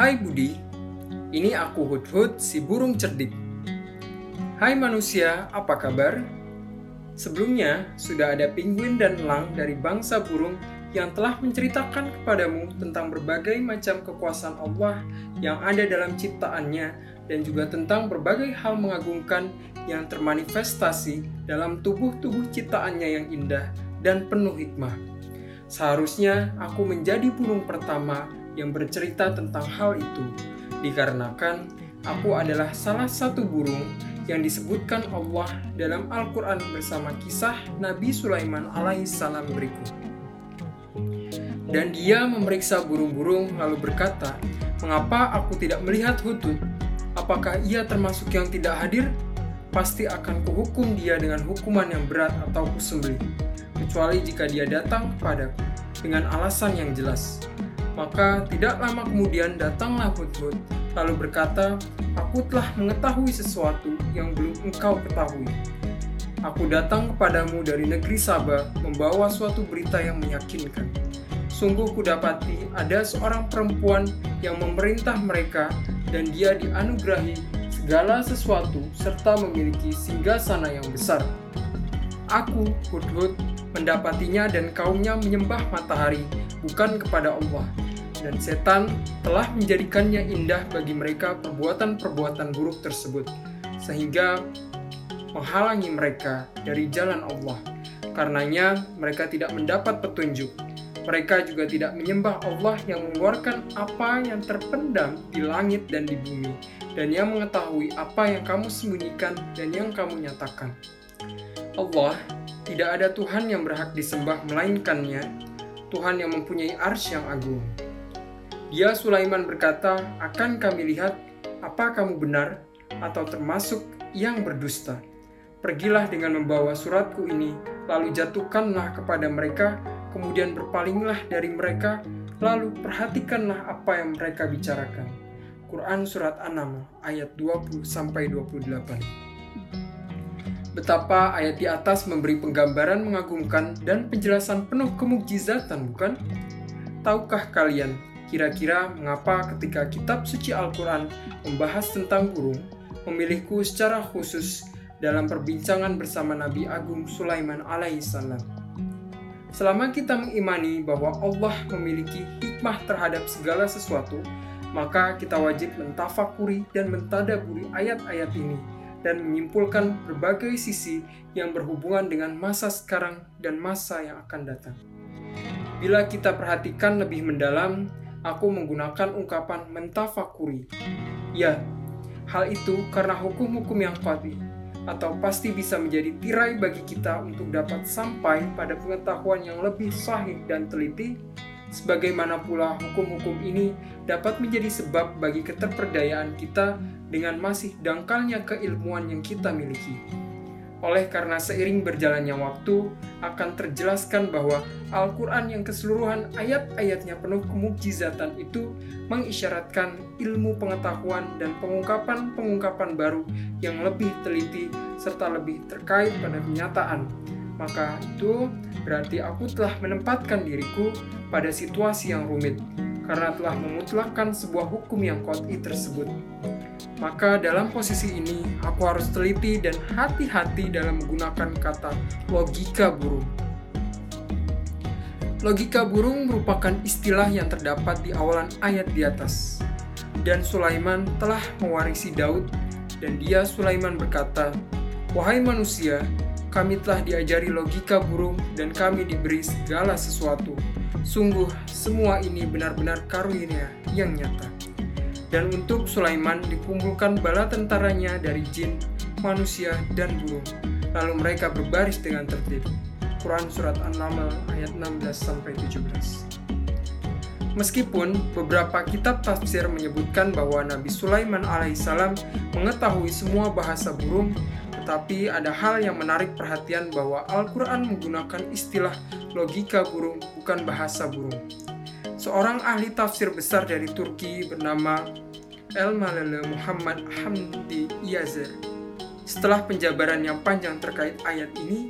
Hai Budi, ini aku Hudhud si burung cerdik. Hai manusia, apa kabar? Sebelumnya, sudah ada penguin dan elang dari bangsa burung yang telah menceritakan kepadamu tentang berbagai macam kekuasaan Allah yang ada dalam ciptaannya dan juga tentang berbagai hal mengagumkan yang termanifestasi dalam tubuh-tubuh ciptaannya yang indah dan penuh hikmah. Seharusnya aku menjadi burung pertama yang bercerita tentang hal itu, dikarenakan aku adalah salah satu burung yang disebutkan Allah dalam Al-Quran bersama kisah Nabi Sulaiman alaihissalam berikut. Dan dia memeriksa burung-burung lalu berkata, Mengapa aku tidak melihat hutut? Apakah ia termasuk yang tidak hadir? Pasti akan kuhukum dia dengan hukuman yang berat atau kusembelih, kecuali jika dia datang kepadaku dengan alasan yang jelas. Maka tidak lama kemudian datanglah Hudhud, lalu berkata, Aku telah mengetahui sesuatu yang belum engkau ketahui. Aku datang kepadamu dari negeri Sabah membawa suatu berita yang meyakinkan Sungguh kudapati ada seorang perempuan yang memerintah mereka dan dia dianugerahi segala sesuatu serta memiliki singgasana yang besar. Aku, Hudhud, mendapatinya dan kaumnya menyembah matahari bukan kepada Allah. Dan setan telah menjadikannya indah bagi mereka perbuatan-perbuatan buruk tersebut, sehingga menghalangi mereka dari jalan Allah. Karenanya mereka tidak mendapat petunjuk mereka juga tidak menyembah Allah yang mengeluarkan apa yang terpendam di langit dan di bumi, dan yang mengetahui apa yang kamu sembunyikan dan yang kamu nyatakan. Allah tidak ada Tuhan yang berhak disembah melainkannya, Tuhan yang mempunyai ars yang agung. Dia Sulaiman berkata, akan kami lihat apa kamu benar atau termasuk yang berdusta. Pergilah dengan membawa suratku ini, lalu jatuhkanlah kepada mereka kemudian berpalinglah dari mereka, lalu perhatikanlah apa yang mereka bicarakan. Quran Surat An-Naml ayat 20 28. Betapa ayat di atas memberi penggambaran mengagumkan dan penjelasan penuh kemukjizatan, bukan? Tahukah kalian kira-kira mengapa ketika kitab suci Al-Quran membahas tentang burung, memilihku secara khusus dalam perbincangan bersama Nabi Agung Sulaiman alaihissalam? Selama kita mengimani bahwa Allah memiliki hikmah terhadap segala sesuatu, maka kita wajib mentafakuri dan mentadaburi ayat-ayat ini dan menyimpulkan berbagai sisi yang berhubungan dengan masa sekarang dan masa yang akan datang. Bila kita perhatikan lebih mendalam, aku menggunakan ungkapan mentafakuri. Ya, hal itu karena hukum-hukum yang qati atau pasti bisa menjadi tirai bagi kita untuk dapat sampai pada pengetahuan yang lebih sahih dan teliti, sebagaimana pula hukum-hukum ini dapat menjadi sebab bagi keterperdayaan kita dengan masih dangkalnya keilmuan yang kita miliki. Oleh karena seiring berjalannya waktu, akan terjelaskan bahwa Al-Quran yang keseluruhan ayat-ayatnya penuh kemukjizatan itu mengisyaratkan ilmu pengetahuan dan pengungkapan-pengungkapan baru yang lebih teliti serta lebih terkait pada kenyataan. Maka itu berarti aku telah menempatkan diriku pada situasi yang rumit, karena telah memutlakkan sebuah hukum yang kot'i tersebut. Maka dalam posisi ini, aku harus teliti dan hati-hati dalam menggunakan kata logika burung. Logika burung merupakan istilah yang terdapat di awalan ayat di atas. Dan Sulaiman telah mewarisi Daud, dan dia Sulaiman berkata, Wahai manusia, kami telah diajari logika burung dan kami diberi segala sesuatu. Sungguh, semua ini benar-benar karunia yang nyata. Dan untuk Sulaiman dikumpulkan bala tentaranya dari jin, manusia, dan burung. Lalu mereka berbaris dengan tertib. Quran Surat An-Naml ayat 16-17 Meskipun beberapa kitab tafsir menyebutkan bahwa Nabi Sulaiman alaihissalam mengetahui semua bahasa burung, tetapi ada hal yang menarik perhatian bahwa Al-Quran menggunakan istilah logika burung bukan bahasa burung seorang ahli tafsir besar dari Turki bernama El Muhammad Hamdi Yazer. Setelah penjabaran yang panjang terkait ayat ini,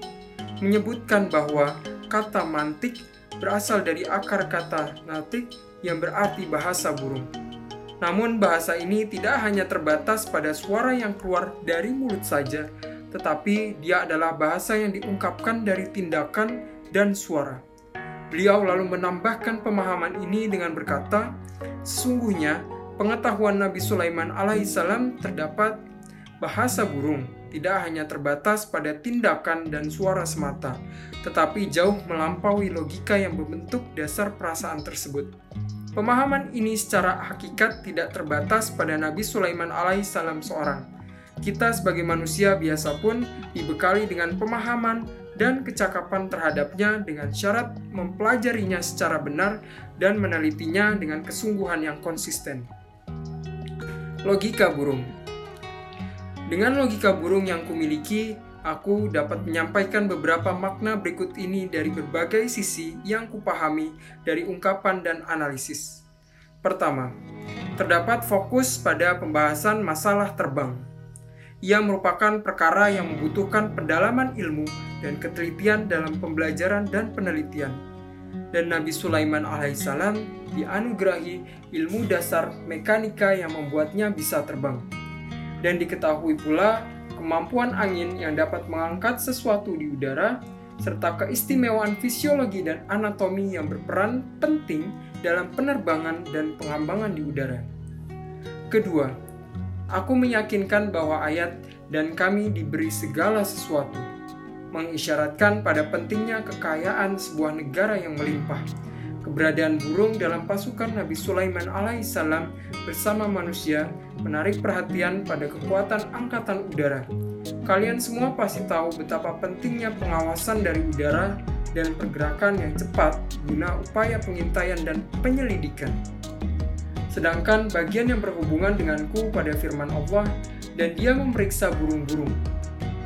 menyebutkan bahwa kata mantik berasal dari akar kata natik yang berarti bahasa burung. Namun bahasa ini tidak hanya terbatas pada suara yang keluar dari mulut saja, tetapi dia adalah bahasa yang diungkapkan dari tindakan dan suara. Beliau lalu menambahkan pemahaman ini dengan berkata, Sesungguhnya pengetahuan Nabi Sulaiman alaihissalam terdapat bahasa burung tidak hanya terbatas pada tindakan dan suara semata, tetapi jauh melampaui logika yang membentuk dasar perasaan tersebut. Pemahaman ini secara hakikat tidak terbatas pada Nabi Sulaiman alaihissalam seorang. Kita sebagai manusia biasa pun dibekali dengan pemahaman dan kecakapan terhadapnya dengan syarat mempelajarinya secara benar dan menelitinya dengan kesungguhan yang konsisten. Logika burung Dengan logika burung yang kumiliki, aku dapat menyampaikan beberapa makna berikut ini dari berbagai sisi yang kupahami dari ungkapan dan analisis. Pertama, terdapat fokus pada pembahasan masalah terbang. Ia merupakan perkara yang membutuhkan pendalaman ilmu dan ketelitian dalam pembelajaran dan penelitian. Dan Nabi Sulaiman alaihissalam dianugerahi ilmu dasar mekanika yang membuatnya bisa terbang. Dan diketahui pula kemampuan angin yang dapat mengangkat sesuatu di udara, serta keistimewaan fisiologi dan anatomi yang berperan penting dalam penerbangan dan pengambangan di udara. Kedua, aku meyakinkan bahwa ayat dan kami diberi segala sesuatu, mengisyaratkan pada pentingnya kekayaan sebuah negara yang melimpah, Keberadaan burung dalam pasukan Nabi Sulaiman alaihissalam bersama manusia menarik perhatian pada kekuatan angkatan udara. Kalian semua pasti tahu betapa pentingnya pengawasan dari udara dan pergerakan yang cepat guna upaya pengintaian dan penyelidikan. Sedangkan bagian yang berhubungan denganku pada firman Allah dan dia memeriksa burung-burung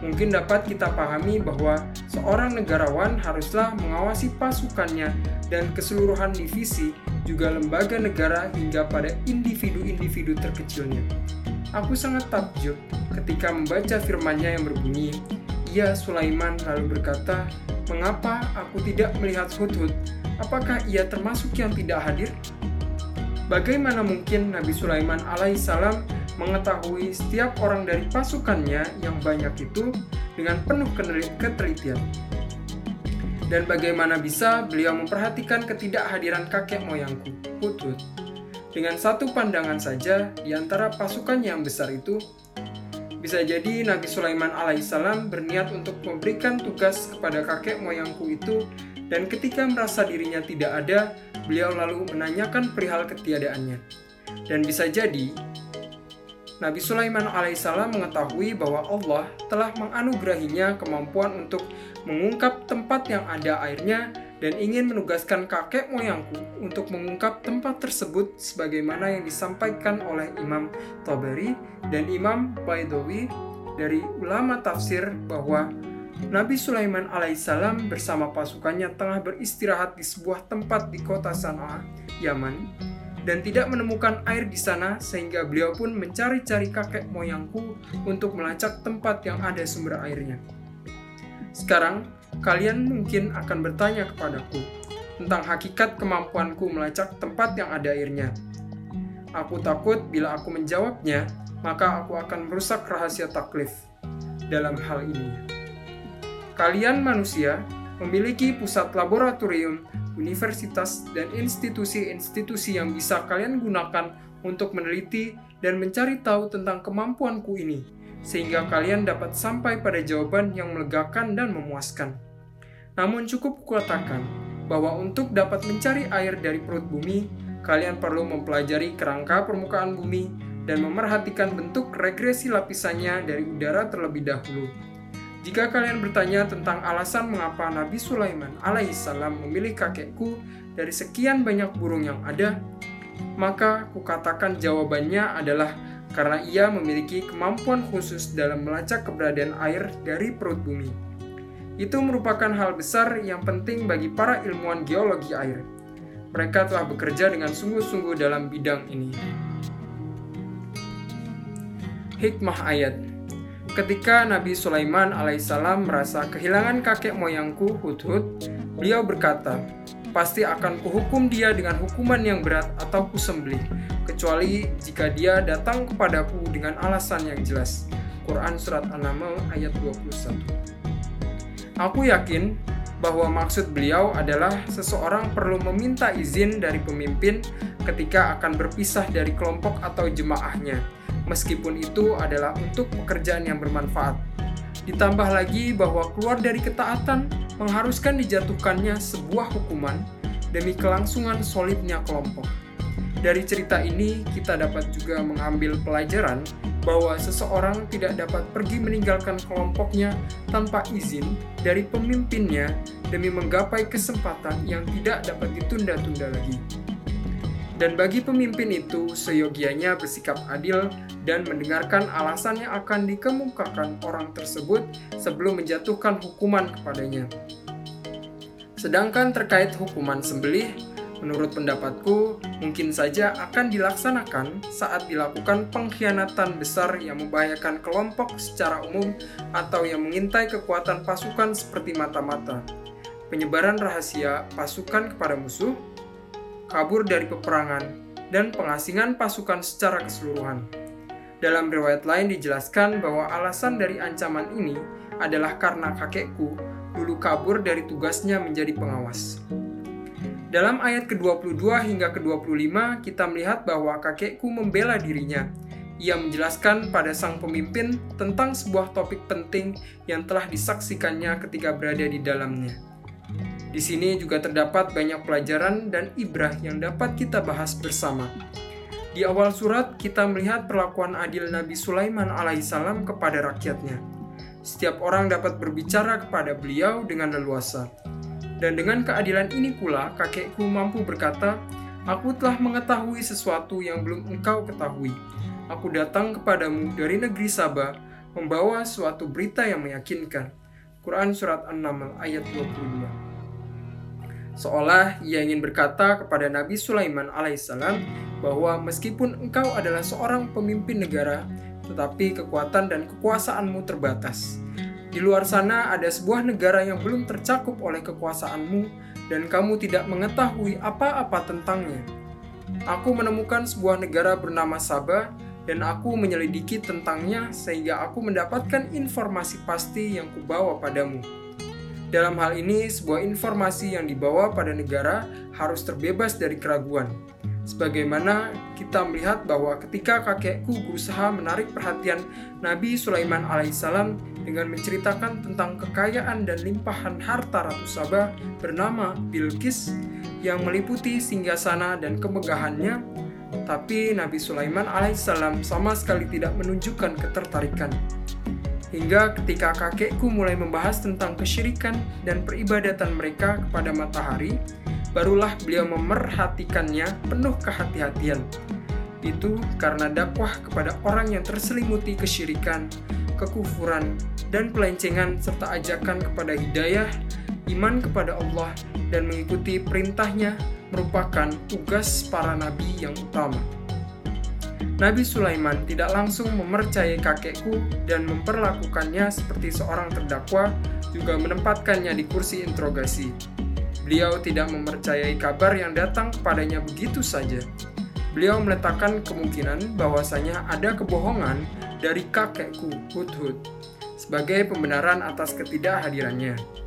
mungkin dapat kita pahami bahwa seorang negarawan haruslah mengawasi pasukannya dan keseluruhan divisi juga lembaga negara hingga pada individu-individu terkecilnya. Aku sangat takjub ketika membaca firman-Nya yang berbunyi, "Ya Sulaiman lalu berkata, "Mengapa aku tidak melihat Hudhud? Apakah ia termasuk yang tidak hadir?" Bagaimana mungkin Nabi Sulaiman alaihissalam mengetahui setiap orang dari pasukannya yang banyak itu dengan penuh ketelitian? Dan bagaimana bisa beliau memperhatikan ketidakhadiran kakek moyangku, Hudhud? Dengan satu pandangan saja di antara pasukan yang besar itu, bisa jadi Nabi Sulaiman alaihissalam berniat untuk memberikan tugas kepada kakek moyangku itu dan ketika merasa dirinya tidak ada, beliau lalu menanyakan perihal ketiadaannya. Dan bisa jadi, Nabi Sulaiman alaihissalam mengetahui bahwa Allah telah menganugerahinya kemampuan untuk mengungkap tempat yang ada airnya dan ingin menugaskan kakek moyangku untuk mengungkap tempat tersebut sebagaimana yang disampaikan oleh Imam Tabari dan Imam Baidawi dari ulama tafsir bahwa Nabi Sulaiman alaihissalam bersama pasukannya tengah beristirahat di sebuah tempat di kota Sana'a, Yaman, dan tidak menemukan air di sana sehingga beliau pun mencari-cari kakek moyangku untuk melacak tempat yang ada sumber airnya. Sekarang, kalian mungkin akan bertanya kepadaku tentang hakikat kemampuanku melacak tempat yang ada airnya. Aku takut bila aku menjawabnya, maka aku akan merusak rahasia taklif dalam hal ini. Kalian manusia memiliki pusat laboratorium, universitas, dan institusi-institusi yang bisa kalian gunakan untuk meneliti dan mencari tahu tentang kemampuanku ini, sehingga kalian dapat sampai pada jawaban yang melegakan dan memuaskan. Namun cukup kukatakan bahwa untuk dapat mencari air dari perut bumi, kalian perlu mempelajari kerangka permukaan bumi dan memerhatikan bentuk regresi lapisannya dari udara terlebih dahulu. Jika kalian bertanya tentang alasan mengapa Nabi Sulaiman alaihissalam memilih kakekku dari sekian banyak burung yang ada, maka kukatakan jawabannya adalah karena ia memiliki kemampuan khusus dalam melacak keberadaan air dari perut bumi. Itu merupakan hal besar yang penting bagi para ilmuwan geologi air. Mereka telah bekerja dengan sungguh-sungguh dalam bidang ini. Hikmah ayat Ketika Nabi Sulaiman alaihissalam merasa kehilangan kakek moyangku Hudhud, beliau berkata, pasti akan kuhukum dia dengan hukuman yang berat atau kusembelih, kecuali jika dia datang kepadaku dengan alasan yang jelas. Quran Surat An-Naml ayat 21 Aku yakin bahwa maksud beliau adalah seseorang perlu meminta izin dari pemimpin ketika akan berpisah dari kelompok atau jemaahnya, meskipun itu adalah untuk pekerjaan yang bermanfaat. Ditambah lagi bahwa keluar dari ketaatan mengharuskan dijatuhkannya sebuah hukuman demi kelangsungan solidnya kelompok. Dari cerita ini, kita dapat juga mengambil pelajaran bahwa seseorang tidak dapat pergi meninggalkan kelompoknya tanpa izin dari pemimpinnya demi menggapai kesempatan yang tidak dapat ditunda-tunda lagi. Dan bagi pemimpin itu, seyogianya bersikap adil dan mendengarkan alasan yang akan dikemukakan orang tersebut sebelum menjatuhkan hukuman kepadanya. Sedangkan terkait hukuman sembelih, menurut pendapatku mungkin saja akan dilaksanakan saat dilakukan pengkhianatan besar yang membahayakan kelompok secara umum atau yang mengintai kekuatan pasukan seperti mata-mata, penyebaran rahasia pasukan kepada musuh, kabur dari peperangan, dan pengasingan pasukan secara keseluruhan. Dalam riwayat lain dijelaskan bahwa alasan dari ancaman ini adalah karena kakekku dulu kabur dari tugasnya menjadi pengawas. Dalam ayat ke-22 hingga ke-25, kita melihat bahwa kakekku membela dirinya. Ia menjelaskan pada sang pemimpin tentang sebuah topik penting yang telah disaksikannya ketika berada di dalamnya. Di sini juga terdapat banyak pelajaran dan ibrah yang dapat kita bahas bersama. Di awal surat, kita melihat perlakuan adil Nabi Sulaiman alaihissalam kepada rakyatnya setiap orang dapat berbicara kepada beliau dengan leluasa. Dan dengan keadilan ini pula, kakekku mampu berkata, Aku telah mengetahui sesuatu yang belum engkau ketahui. Aku datang kepadamu dari negeri Sabah, membawa suatu berita yang meyakinkan. Quran Surat An-Naml ayat 22 Seolah ia ingin berkata kepada Nabi Sulaiman alaihissalam bahwa meskipun engkau adalah seorang pemimpin negara, tetapi kekuatan dan kekuasaanmu terbatas. Di luar sana ada sebuah negara yang belum tercakup oleh kekuasaanmu dan kamu tidak mengetahui apa-apa tentangnya. Aku menemukan sebuah negara bernama Sabah dan aku menyelidiki tentangnya sehingga aku mendapatkan informasi pasti yang kubawa padamu. Dalam hal ini, sebuah informasi yang dibawa pada negara harus terbebas dari keraguan. Sebagaimana kita melihat bahwa ketika kakekku berusaha menarik perhatian Nabi Sulaiman alaihissalam dengan menceritakan tentang kekayaan dan limpahan harta Ratu Sabah bernama Bilqis yang meliputi singgasana dan kemegahannya, tapi Nabi Sulaiman alaihissalam sama sekali tidak menunjukkan ketertarikan. Hingga ketika kakekku mulai membahas tentang kesyirikan dan peribadatan mereka kepada matahari, barulah beliau memerhatikannya penuh kehati-hatian. Itu karena dakwah kepada orang yang terselimuti kesyirikan, kekufuran, dan pelencengan serta ajakan kepada hidayah, iman kepada Allah, dan mengikuti perintahnya merupakan tugas para nabi yang utama. Nabi Sulaiman tidak langsung memercayai kakekku dan memperlakukannya seperti seorang terdakwa, juga menempatkannya di kursi interogasi. Beliau tidak mempercayai kabar yang datang kepadanya begitu saja. Beliau meletakkan kemungkinan bahwasanya ada kebohongan dari kakekku Hudhud sebagai pembenaran atas ketidakhadirannya.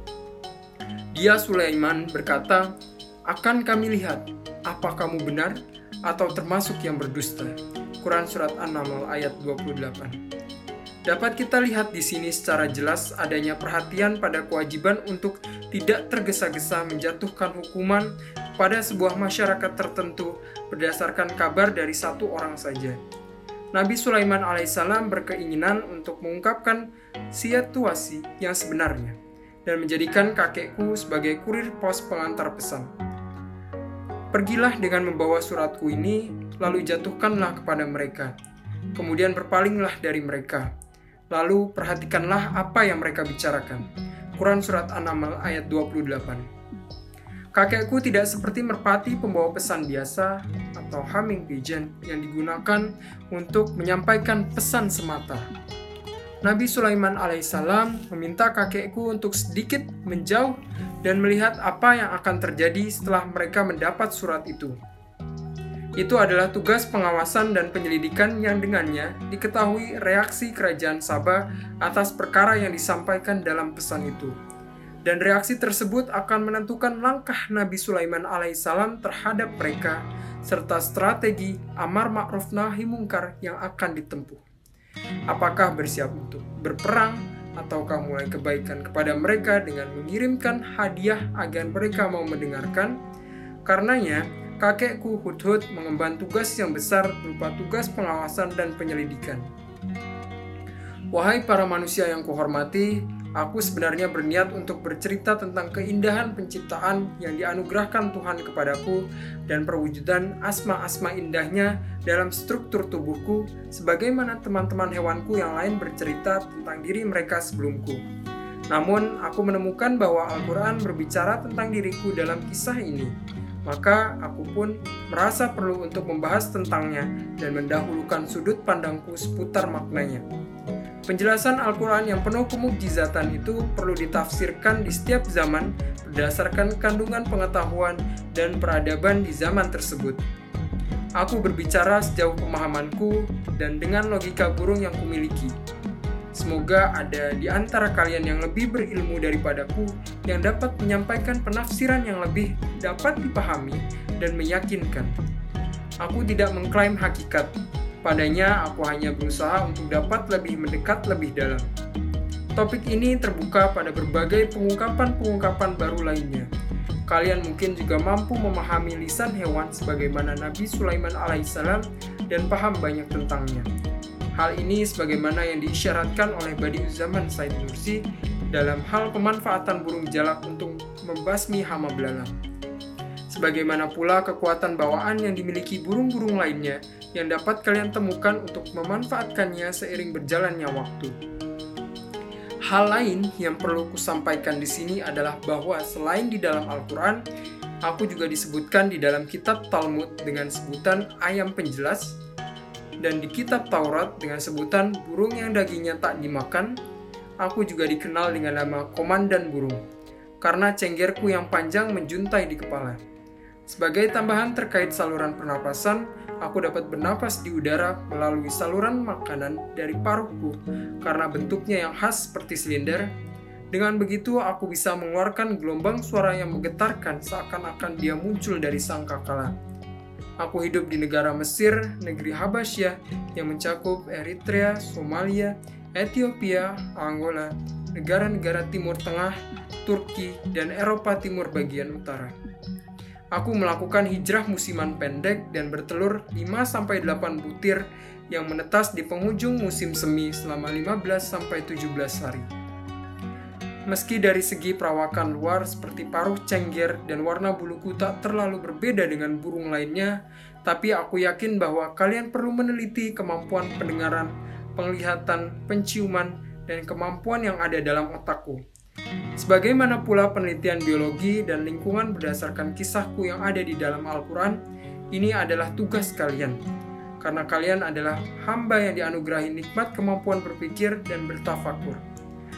Dia Sulaiman berkata, "Akan kami lihat apa kamu benar atau termasuk yang berdusta." Quran surat An-Naml ayat 28. Dapat kita lihat di sini secara jelas adanya perhatian pada kewajiban untuk tidak tergesa-gesa menjatuhkan hukuman pada sebuah masyarakat tertentu berdasarkan kabar dari satu orang saja. Nabi Sulaiman alaihissalam berkeinginan untuk mengungkapkan situasi yang sebenarnya dan menjadikan kakekku sebagai kurir pos pengantar pesan. Pergilah dengan membawa suratku ini, lalu jatuhkanlah kepada mereka. Kemudian berpalinglah dari mereka Lalu perhatikanlah apa yang mereka bicarakan. Quran Surat An-Naml ayat 28 Kakekku tidak seperti merpati pembawa pesan biasa atau humming pigeon yang digunakan untuk menyampaikan pesan semata. Nabi Sulaiman alaihissalam meminta kakekku untuk sedikit menjauh dan melihat apa yang akan terjadi setelah mereka mendapat surat itu. Itu adalah tugas pengawasan dan penyelidikan yang dengannya diketahui reaksi kerajaan Sabah atas perkara yang disampaikan dalam pesan itu. Dan reaksi tersebut akan menentukan langkah Nabi Sulaiman alaihissalam terhadap mereka serta strategi amar ma'ruf nahi mungkar yang akan ditempuh. Apakah bersiap untuk berperang ataukah mulai kebaikan kepada mereka dengan mengirimkan hadiah agar mereka mau mendengarkan? Karenanya, kakekku Hudhud mengemban tugas yang besar berupa tugas pengawasan dan penyelidikan. Wahai para manusia yang kuhormati, aku sebenarnya berniat untuk bercerita tentang keindahan penciptaan yang dianugerahkan Tuhan kepadaku dan perwujudan asma-asma indahnya dalam struktur tubuhku, sebagaimana teman-teman hewanku yang lain bercerita tentang diri mereka sebelumku. Namun, aku menemukan bahwa Al-Quran berbicara tentang diriku dalam kisah ini maka aku pun merasa perlu untuk membahas tentangnya dan mendahulukan sudut pandangku seputar maknanya. Penjelasan Al-Quran yang penuh kemukjizatan itu perlu ditafsirkan di setiap zaman berdasarkan kandungan pengetahuan dan peradaban di zaman tersebut. Aku berbicara sejauh pemahamanku dan dengan logika burung yang kumiliki. Semoga ada di antara kalian yang lebih berilmu daripadaku yang dapat menyampaikan penafsiran yang lebih dapat dipahami dan meyakinkan. Aku tidak mengklaim hakikat. Padanya aku hanya berusaha untuk dapat lebih mendekat lebih dalam. Topik ini terbuka pada berbagai pengungkapan-pengungkapan baru lainnya. Kalian mungkin juga mampu memahami lisan hewan sebagaimana Nabi Sulaiman alaihissalam dan paham banyak tentangnya. Hal ini sebagaimana yang diisyaratkan oleh Badiuzzama Said Nursi dalam hal pemanfaatan burung jalak untuk membasmi hama belalang. Sebagaimana pula kekuatan bawaan yang dimiliki burung-burung lainnya yang dapat kalian temukan untuk memanfaatkannya seiring berjalannya waktu. Hal lain yang perlu kusampaikan di sini adalah bahwa selain di dalam Al-Quran, aku juga disebutkan di dalam kitab Talmud dengan sebutan ayam penjelas dan di kitab Taurat dengan sebutan burung yang dagingnya tak dimakan, aku juga dikenal dengan nama Komandan Burung, karena cenggerku yang panjang menjuntai di kepala. Sebagai tambahan terkait saluran pernapasan, aku dapat bernapas di udara melalui saluran makanan dari paruhku karena bentuknya yang khas seperti silinder. Dengan begitu, aku bisa mengeluarkan gelombang suara yang menggetarkan seakan-akan dia muncul dari sangkakala. Aku hidup di negara Mesir, negeri Habasyah yang mencakup Eritrea, Somalia, Ethiopia, Angola, negara-negara Timur Tengah, Turki, dan Eropa Timur bagian utara. Aku melakukan hijrah musiman pendek dan bertelur 5-8 butir yang menetas di penghujung musim semi selama 15-17 hari. Meski dari segi perawakan luar seperti paruh cengger dan warna buluku tak terlalu berbeda dengan burung lainnya, tapi aku yakin bahwa kalian perlu meneliti kemampuan pendengaran, penglihatan, penciuman, dan kemampuan yang ada dalam otakku. Sebagaimana pula penelitian biologi dan lingkungan berdasarkan kisahku yang ada di dalam Al-Quran, ini adalah tugas kalian. Karena kalian adalah hamba yang dianugerahi nikmat kemampuan berpikir dan bertafakur.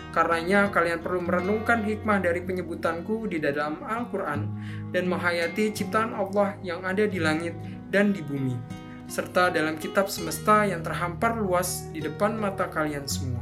Karenanya kalian perlu merenungkan hikmah dari penyebutanku di dalam Al-Quran dan menghayati ciptaan Allah yang ada di langit dan di bumi, serta dalam kitab semesta yang terhampar luas di depan mata kalian semua.